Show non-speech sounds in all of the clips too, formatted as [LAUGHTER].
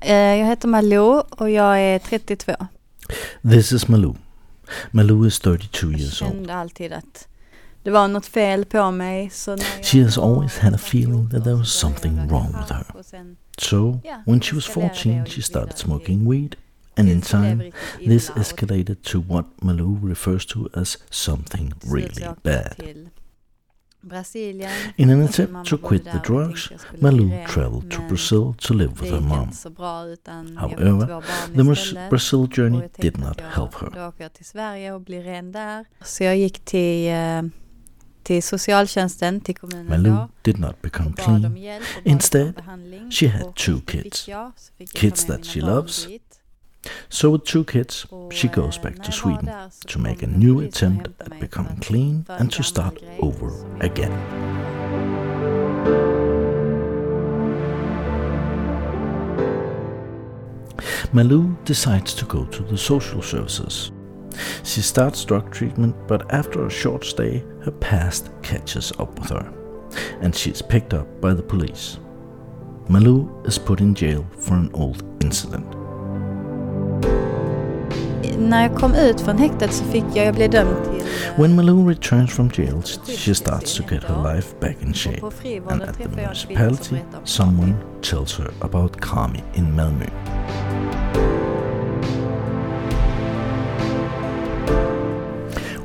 eh, jag heter Malou och jag är 32. This is Malou. Malou is 32 years old. kände alltid att det var något fel på mig. Så när She has always had a feeling that there was something wrong with her. hasch och sen- So, when she was 14, she started smoking weed, and in tills det blev time, this escalated to what Malou refers to as something till slut så really bad. In an attempt to quit the drugs, tänkte jag skulle Malou traveled to Brazil to live with her mom. inte så bra utan jag However, fick två barn The. Brazil journey did not help her. Då åker jag till Sverige och blir ren där. Så jag gick till, eh, till socialtjänsten, till kommunen Malou did not become Och bad om clean. hjälp och bad Instead, she had two kids. jag, så fick jag Kids that she loves. So with two kids, she goes back to Sweden to make a new attempt at becoming clean and to start over again. Malou decides to go to the social services. She starts drug treatment, but after a short stay, her past catches up with her, and she is picked up by the police. Malou is put in jail for an old incident. När jag kom ut från häktet så fick jag, jag blev dömd till... When Malou returns from jail, she starts to get her life back in shape, and at the träffade jag en kvinna som municipality, someone tells her about Krami in Malmö.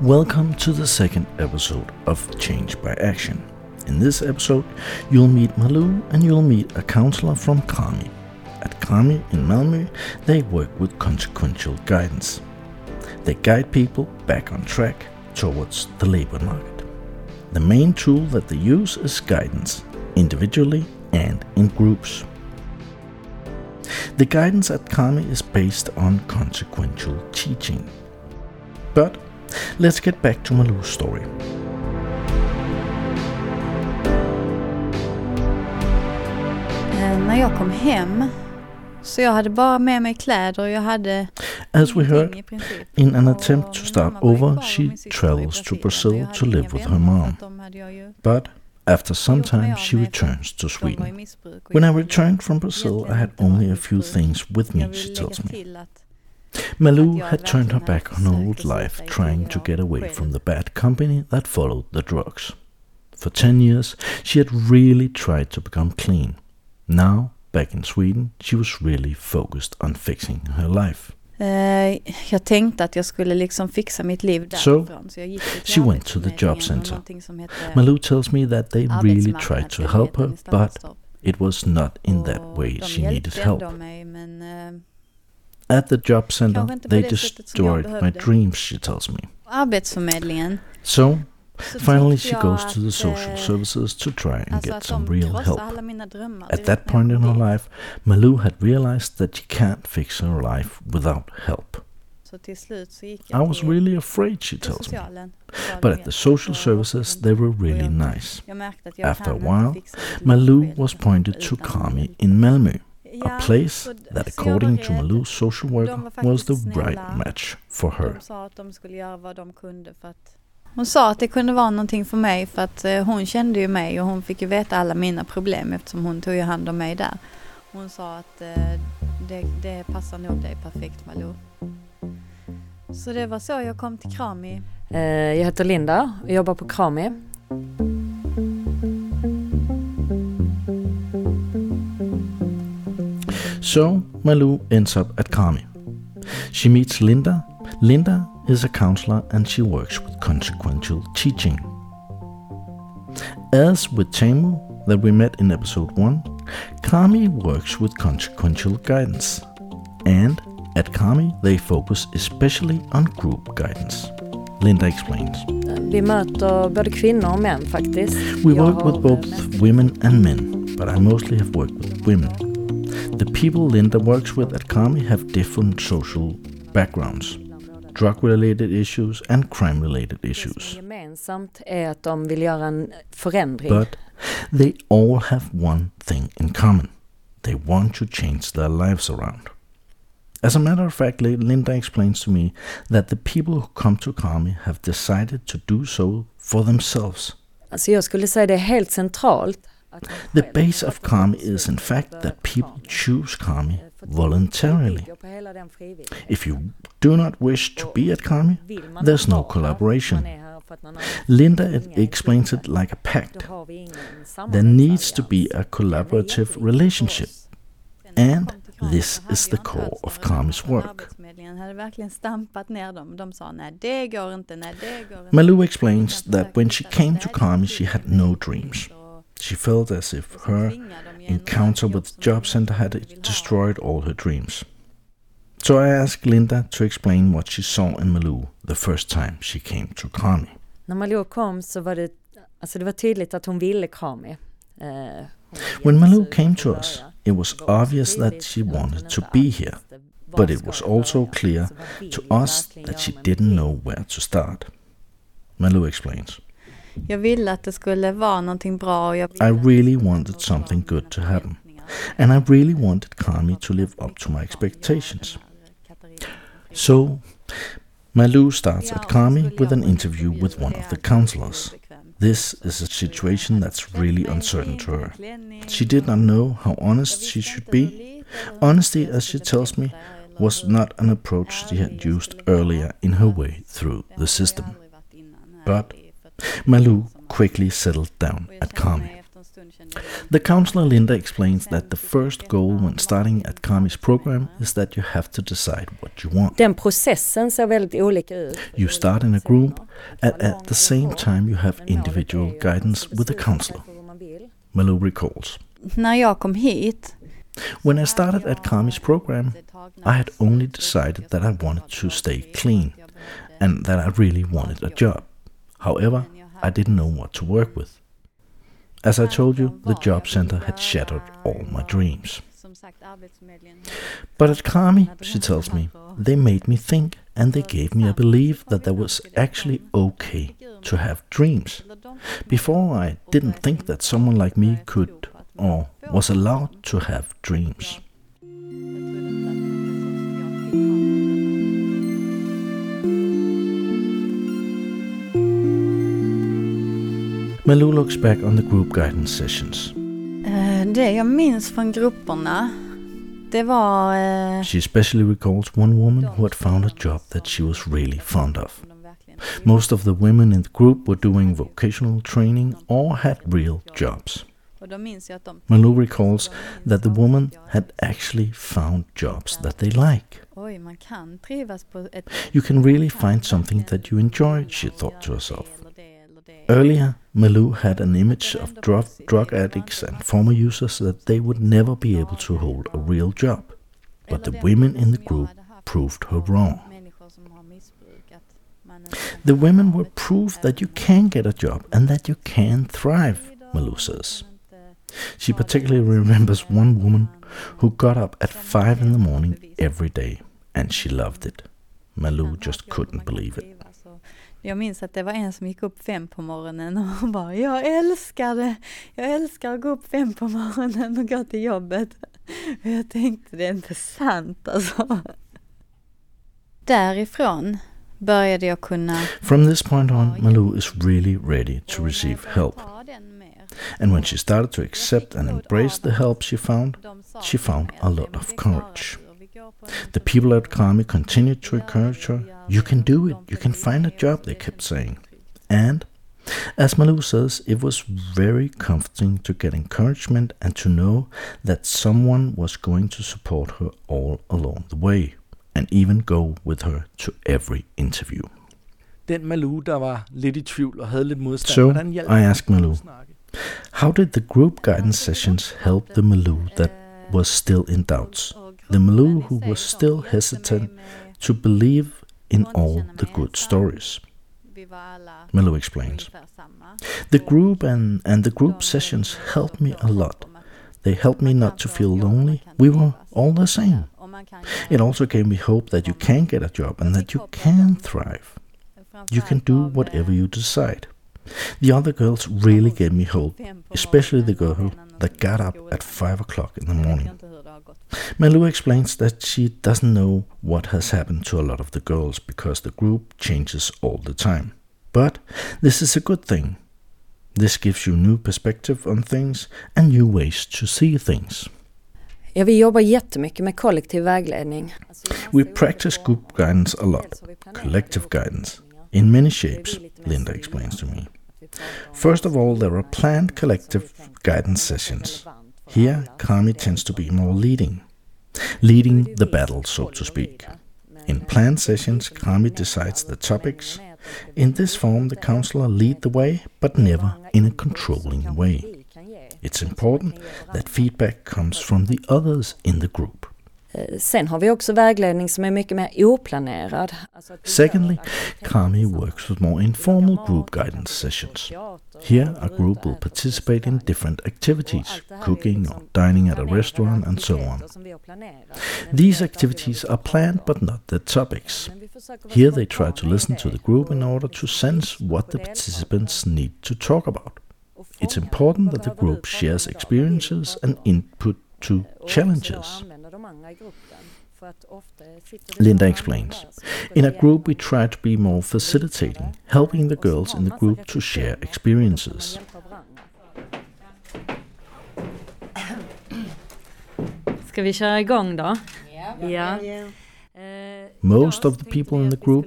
Welcome to the second episode of Change by Action. In this episode, you'll meet Malou and you'll meet a counselor from Krami. At Krami in Malmö, they work with consequential guidance. They guide people back on track towards the labor market. The main tool that they use is guidance, individually and in groups. The guidance at Krami is based on consequential teaching. But let's get back to Malou's story. Eh, när jag kom hem så jag hade bara med mig kläder och jag hade As we heard, in an attempt to start mamma var ju over, she och min syster var i travels to Brazil to live with her mom. att de hade jag ju- But after some time, she returns to De var i Sweden. When I returned from Brazil, I had only a few things with me, she tells me. Malou had turned her back on her old life, trying to get away from the bad company that followed the drugs. For 10 years, she had really tried to become clean. Now, back in Sweden, she was really focused on fixing her life. Eh, jag tänkte att jag skulle liksom fixa mitt liv So. Så jag gick she went to the job center. någonting som heter Malou tells me that they really tried to help her, but it was not in that way she needed help. mig men eh, At the job center, Kanske inte på they det sättet som jag destroyed my dreams, she tells me. Arbetsförmedlingen So, finally, she goes to the social services to try and get some real help. alla mina drömmar At that point in her life, Malou had realized that she can't fix her life without help. Så till slut så gick I was really afraid, she tells me. socialen. och bad But at the social services, they were really nice. Jag märkte att jag After a while, Malou was pointed to Krami in Malmö, a place that, according to. Malou's social worker, was the right match for her. Hon sa att det kunde vara någonting för mig för att eh, hon kände ju mig och hon fick ju veta alla mina problem eftersom hon tog ju hand om mig där. Hon sa att eh, det, det passar nog dig perfekt Malou. Så det var så jag kom till Krami. Eh, Jag heter Linda och jobbar på Krami. So, Malou ends up at Kami. She meets Linda. Linda is a counselor and she works with consequential teaching. As with Tamu, that we met in episode 1, Krami works with consequential guidance. And at Krami, they focus especially on group guidance. Linda explains. Vi möter både kvinnor och män faktiskt. We work with both women and men, but I mostly have worked with women. The people Linda works with at Krami have different social backgrounds drug related issues and crime related issues. är gemensamt är att de vill göra en förändring. But they all have one thing in common they want to change their lives around. As a matter of fact, Linda explains to me that the people who come to Krami have decided to do so for themselves. Alltså jag skulle säga det är helt centralt. The base of Krami is in fact that people choose Krami voluntarily. If you do not wish to be at Krami, there's no collaboration. Linda e- explains it like a pact. There needs to be a collaborative relationship. And this is the core of Krami's work. Arbetsförmedlingen hade verkligen stampat ner dem. De sa nej det går inte, nej det går inte. Malou explains that when she came to Krami, she had no dreams. She felt as if her encounter with the job center had destroyed all her dreams. So I asked Linda to explain what she saw in Malou the first time she came to Krami. När Malou kom så var det, alltså det var tydligt att hon ville Krami. Eh, When Malou came to us, it was obvious that she wanted to be here, but it was also clear to us that she didn't know where to start. Malou explains. Jag ville att det skulle vara någonting bra och jag I really wanted something good to happen, and I really wanted Krami to live up to my expectations. So, Malou starts at Krami with an interview with one of the counselors. This is a situation that's really uncertain to her. She did not know how honest she should be. Honesty, as she tells me, was not an approach she had used earlier in her way through the system. But Malou quickly settled down at Krami. The counselor Linda explains that the first goal when starting at Krami's program is that you have to decide what you want. Den processen ser väldigt olika ut. You start in a group, and at the same time, you have individual guidance with a counselor. Malou recalls. När jag kom hit When I started at Krami's program, I had only decided that I wanted to stay clean and that I really wanted a job. However, I didn't know what to work with. As I told you, the job center had shattered all my dreams. But at Krami, she tells me, they made me think and they gave me a belief that there was actually okay to have dreams. Before, I didn't think that someone like me could or was allowed to have dreams. Malou looks back on the group guidance sessions. Eh, Det jag minns från grupperna, det var... eh, She especially recalls one woman who had found a job that she was really fond of. Most of the women in the group were doing vocational training or had real jobs. Och då minns jag att de... Malou recalls that the woman had actually found jobs that they like. Oj, man kan trivas på ett... You can really find something that you enjoy, she thought to herself. Eller det, eller det. Earlier, Malou had an image of drug, drug addicts and former users that they would never be able to hold a real job. But the women in the group proved her wrong. The women were proof that you can get a job and that you can thrive, Malou says. She particularly remembers one woman who got up at 5 in the morning every day and she loved it. Malou just couldn't believe it. Jag minns att det var en som gick upp fem på morgonen och hon bara, jag älskar det. Jag älskar att gå upp fem på morgonen och gå till jobbet. Och jag tänkte, det är inte sant alltså. Därifrån började jag kunna From this point on, Malou is really ready to receive help. And when she started to accept and embrace the help she found, she found a lot of courage. The people at Krami continued to encourage her. You can do it. You can find a job, they kept saying. And, as Malou says, it was very comforting to get encouragement and to know that someone was going to support her all along the way and even go with her to every interview. Den Malou, der var lidt i tvivl og havde lidt modstand, So, hvordan hjalp I asked Malou. How did the group guidance sessions help the Malou that was still in doubts? The Malou who was still hesitant to believe in all the good stories. Malou explains. The group and, and the group sessions helped me a lot. They helped me not to feel lonely. We were all the same. It also gave me hope that you can get a job and that you can thrive. You can do whatever you decide. The other girls really gave me hope, especially the girl that got up at 5 o'clock in the morning. Malou explains that she doesn't know what has happened to a lot of the girls because the group changes all the time. But this is a good thing. This gives you new perspective on things and new ways to see things. Ja, vi jobbar jättemycket med kollektiv vägledning. We practice group guidance a lot, collective guidance, in many shapes, Linda explains to me. First of all, there are planned collective guidance sessions. Here, Krami tends to be more leading, leading the battle, so to speak. In planned sessions, Krami decides the topics. In this form, the counselor lead the way, but never in a controlling way. It's important that feedback comes from the others in the group. Eh, sen har vi också vägledning som är mycket mer oplanerad. Secondly, Krami works with more informal group guidance sessions. Here, a group will participate in different activities, cooking or dining at a restaurant, and so on. These activities are planned but not the topics. Here, they try to listen to the group in order to sense what the participants need to talk about. It's important that the group shares experiences and input to challenges. Linda explains. In a group, we try to be more facilitating, helping the girls in the group to share experiences. [COUGHS] Ska vi köra igång då? Ja. Most of the people in the group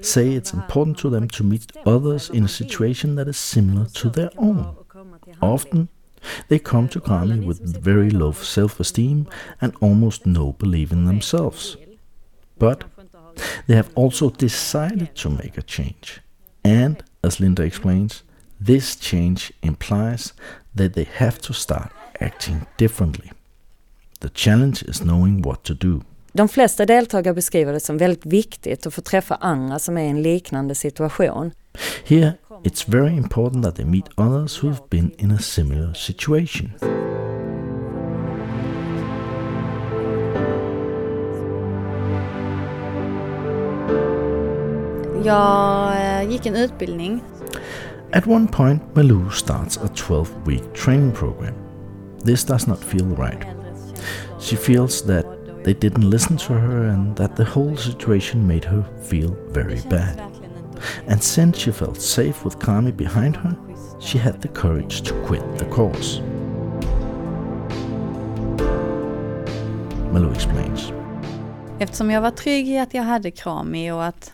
say it's important to them to meet others in a situation that is similar to their own. Often, they come to Krami with very low self esteem and almost no belief in themselves. But they have also decided to make a change. And, as Linda explains, this change implies that they have to start acting differently. The challenge is knowing what to do. De flesta deltagare beskriver det som väldigt viktigt att få träffa andra som är i en liknande situation. Here, it's very important that they meet others who have been in a similar situation. Jag eh, gick en utbildning. At one point, Malou starts a 12 week training program. This does not feel right. She feels that they didn't listen to her and that the whole situation made her feel very bad. And since she felt safe with Krami behind her, she had the courage to quit the course. Malou explains. Eftersom jag var trygg i att jag hade Krami och att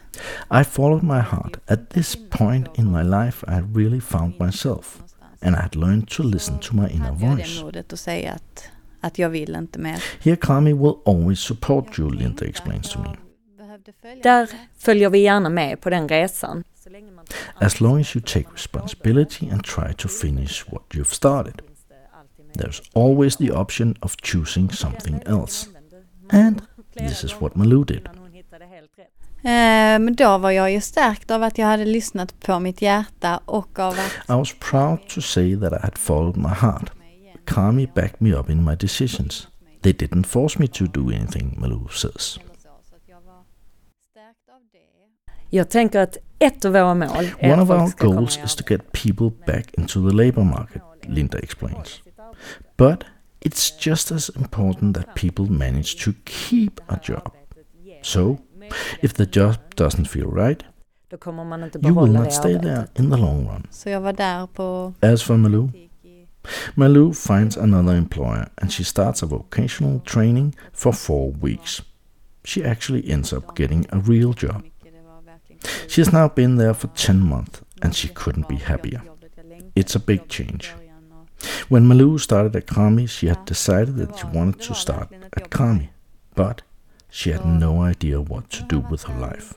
I followed my heart. At this point in my life, I really found myself, and I had learned to listen to my inner hade jag voice. modet att säga att, att jag vill inte mer. Here, Krami will always support you, Linda explains to me. Där följer vi gärna med på den resan. As long as you take responsibility and try to finish what you've started. There's always the option of choosing something else. And this is what Malou did. Eh, Men då var jag ju stärkt av att jag hade lyssnat på mitt hjärta och av att I was proud to say that I had followed my heart. Krami backed me up in my decisions. They didn't force me to do anything, Malou says. Jag tänker att ett av våra mål är One of our folk ska komma goals is to get people back into the labor market, Linda explains. But it's just as important that people manage to keep a job. So, if the job doesn't feel right, Då kommer man inte you will not stay there in the long run. Så jag var där på As for Malou, Malou finds another employer and she starts a vocational training for four weeks. She actually ends up getting a real job. She has now been there for 10 months and she couldn't be happier. It's a big change. When Malou started at Krami, she had decided that she wanted to start at Krami, but she had no idea what to do with her life.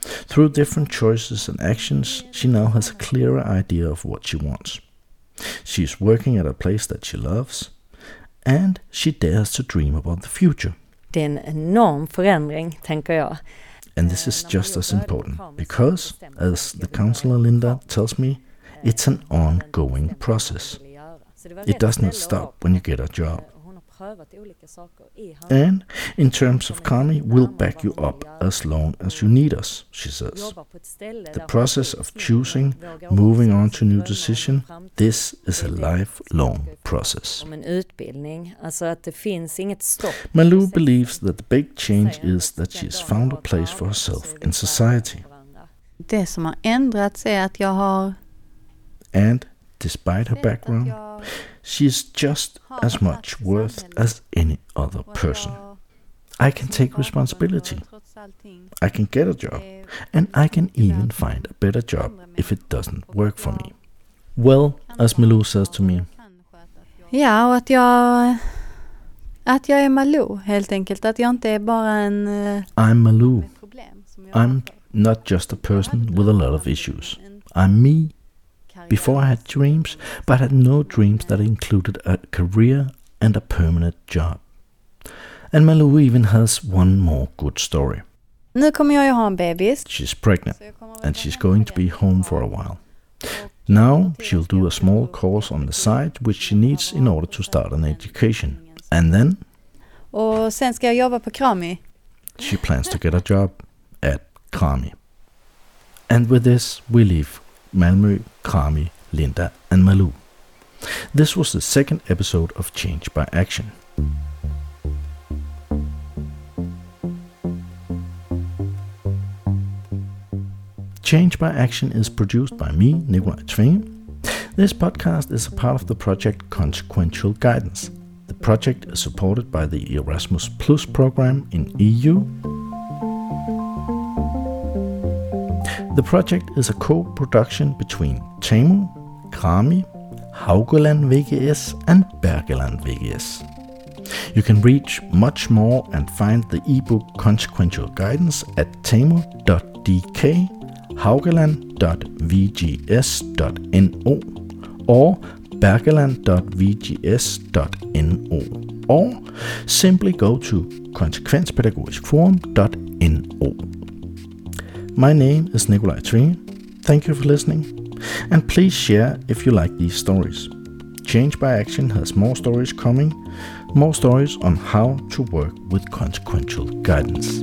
Through different choices and actions, she now has a clearer idea of what she wants. She is working at a place that she loves, and she dares to dream about the future. Det är en enorm förändring, tänker jag. And this is just as important because, as the counselor Linda tells me, it's an ongoing process. It does not stop when you get a job. And, in terms of Krami, we'll back you up as long as you need us, she says. The process of choosing, moving on to new decision, this is a lifelong process. Om en utbildning, alltså att det finns inget stopp. Malou believes that the big change is that she has found a place for herself in society. det som har ändrats är att jag har And, despite her background, jag She is just as much worth as any other person. I can take responsibility. I can get a job. And I can even find a better job if it doesn't work for me. Well, as Malou says to me, Ja, och att jag... Att jag är Malou helt enkelt. Att jag inte är bara en... eh, I'm Malou. med problem som jag har I'm not just a person with a lot of issues. I'm me. Before I had dreams, but had no dreams that included a career and a permanent job. And Malou even has one more good story. Nu kommer jag ju ha en bebis. She's pregnant så jag kommer väl and she's going to be home for a while. Now she'll do a small course on the side which she needs in order to start an education. And then Och sen ska jag jobba på Krami. she plans to get a job at Krami. And with this, we leave Malmö, Krami, Linda, and Malou. This was the second episode of Change by Action. Change by Action is produced by me, Nicolai Zwinge. This podcast is a part of the project Consequential Guidance. The project is supported by the Erasmus Plus program in EU. The project is a co-production between TAMU, Krami, Haugeland VGS and Bergeland VGS. You can reach much more and find the ebook Consequential Guidance at tamu.dk, haugeland.vgs.no or bergeland.vgs.no or simply go to konsekvenspædagogiskforum.no. My name is Nicolai Zwinge. Thank you for listening, and please share if you like these stories. Change by Action has more stories coming, more stories on how to work with consequential guidance.